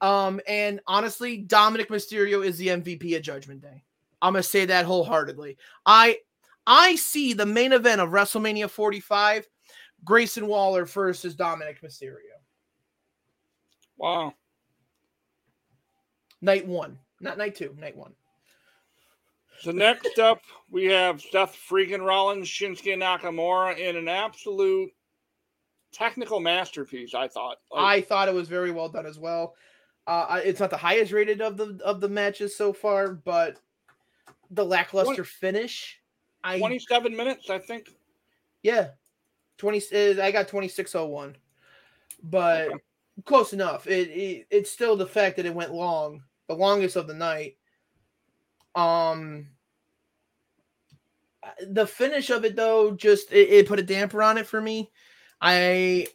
Um, and honestly, Dominic Mysterio is the MVP of Judgment Day. I'm gonna say that wholeheartedly. I I see the main event of WrestleMania 45, Grayson Waller versus Dominic Mysterio. Wow. Night one, not night two, night one. So next up, we have Seth freaking Rollins, Shinsuke Nakamura in an absolute technical masterpiece. I thought. Like, I thought it was very well done as well. Uh, it's not the highest rated of the of the matches so far, but the lackluster finish. I 27 minutes, I think. Yeah. 20 uh, I got 2601. But Okay. close enough. It, it it's still the fact that it went long, the longest of the night. Um the finish of it though just it, it put a damper on it for me. I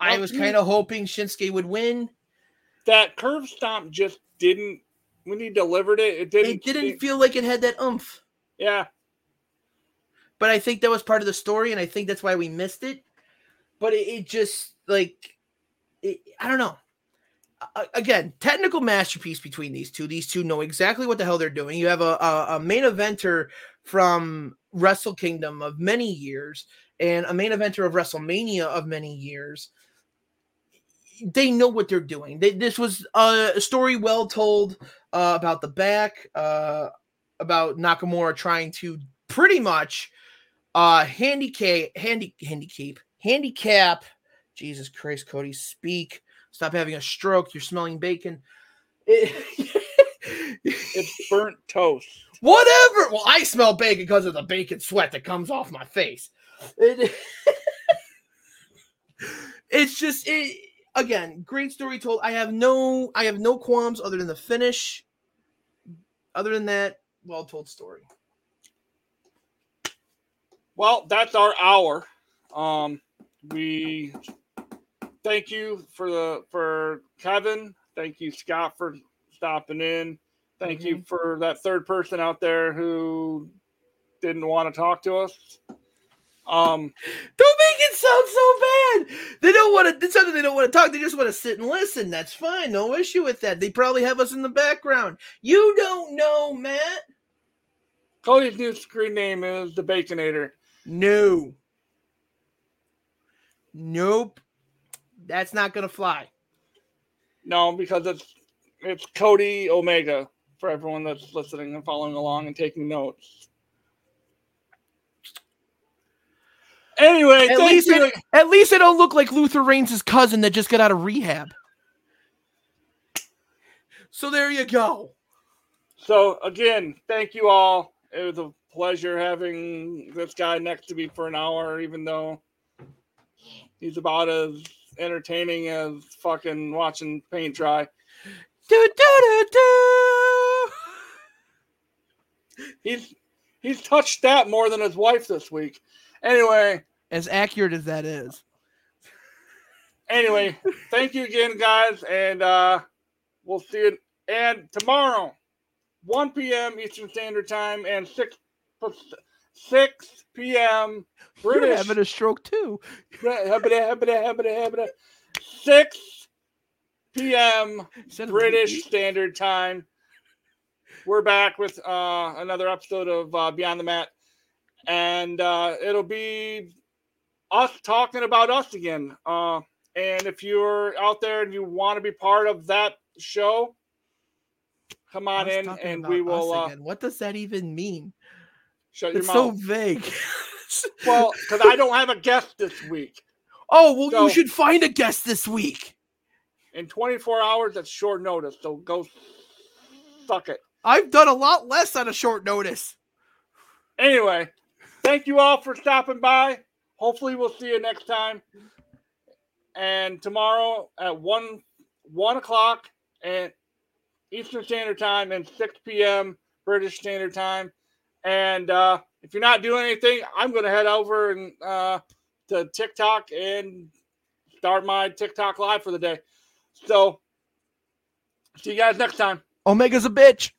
I was kind of hoping Shinsuke would win. That Curb Stomp just didn't. When he delivered it, it didn't. It didn't feel like it had that oomph. Yeah, but I think that was part of the story, and I think that's why we missed it. But it, it just like it, I don't know. Again, technical masterpiece between these two. These two know exactly what the hell they're doing. You have a, a, a main eventer from Wrestle Kingdom of many years and a main eventer of WrestleMania of many years. They know what they're doing. They, this was a story well told uh, about the back, uh, about Nakamura trying to pretty much uh handicap handy handicap handicap jesus christ cody speak stop having a stroke you're smelling bacon It- it's burnt toast. whatever well i smell bacon because of the bacon sweat that comes off my face It- it's just it again great story told i have no i have no qualms other than the finish other than that well told story Well, that's our hour. Um, we thank you for the for Kevin. Thank you, Scott, for stopping in. Thank you for that third person out there who didn't want to talk to us. Um, Don't make it sound so bad. They don't want to. It's not that they don't want to talk. They just want to sit and listen. That's fine. No issue with that. They probably have us in the background. You don't know, Matt. Cody's new screen name is the Baconator. No. Nope. That's not gonna fly. No, because it's it's Cody Omega for everyone that's listening and following along and taking notes. Anyway, At least, you. it, at least I don't look like Luther Reigns' cousin that just got out of rehab. So there you go. So again, thank you all. It was a pleasure having this guy next to me for an hour, even though he's about as entertaining as fucking watching paint dry. Do do do do. he's he's touched that more than his wife this week. Anyway, As accurate as that is. anyway, thank you again, guys, and uh, we'll see you. And tomorrow, 1 p.m. Eastern Standard Time and 6 6 p.m. British. You're having a stroke too. 6 p.m. British Standard Time. We're back with uh, another episode of uh, Beyond the Mat, and uh, it'll be us talking about us again. Uh, and if you're out there and you want to be part of that show, come on in, and we will uh, again. What does that even mean? shut your It's so mouth. vague. well, because I don't have a guest this week. oh well, So- you should find a guest this week. In 24 hours, that's short notice. So go suck it. I've done a lot less on a short notice. Anyway, thank you all for stopping by. Hopefully, we'll see you next time. And tomorrow at one one o'clock and Eastern Standard Time and six p.m. British Standard Time. And uh, if you're not doing anything, I'm going to head over and uh, to TikTok and start my TikTok live for the day. So, see you guys next time. Omega's a bitch.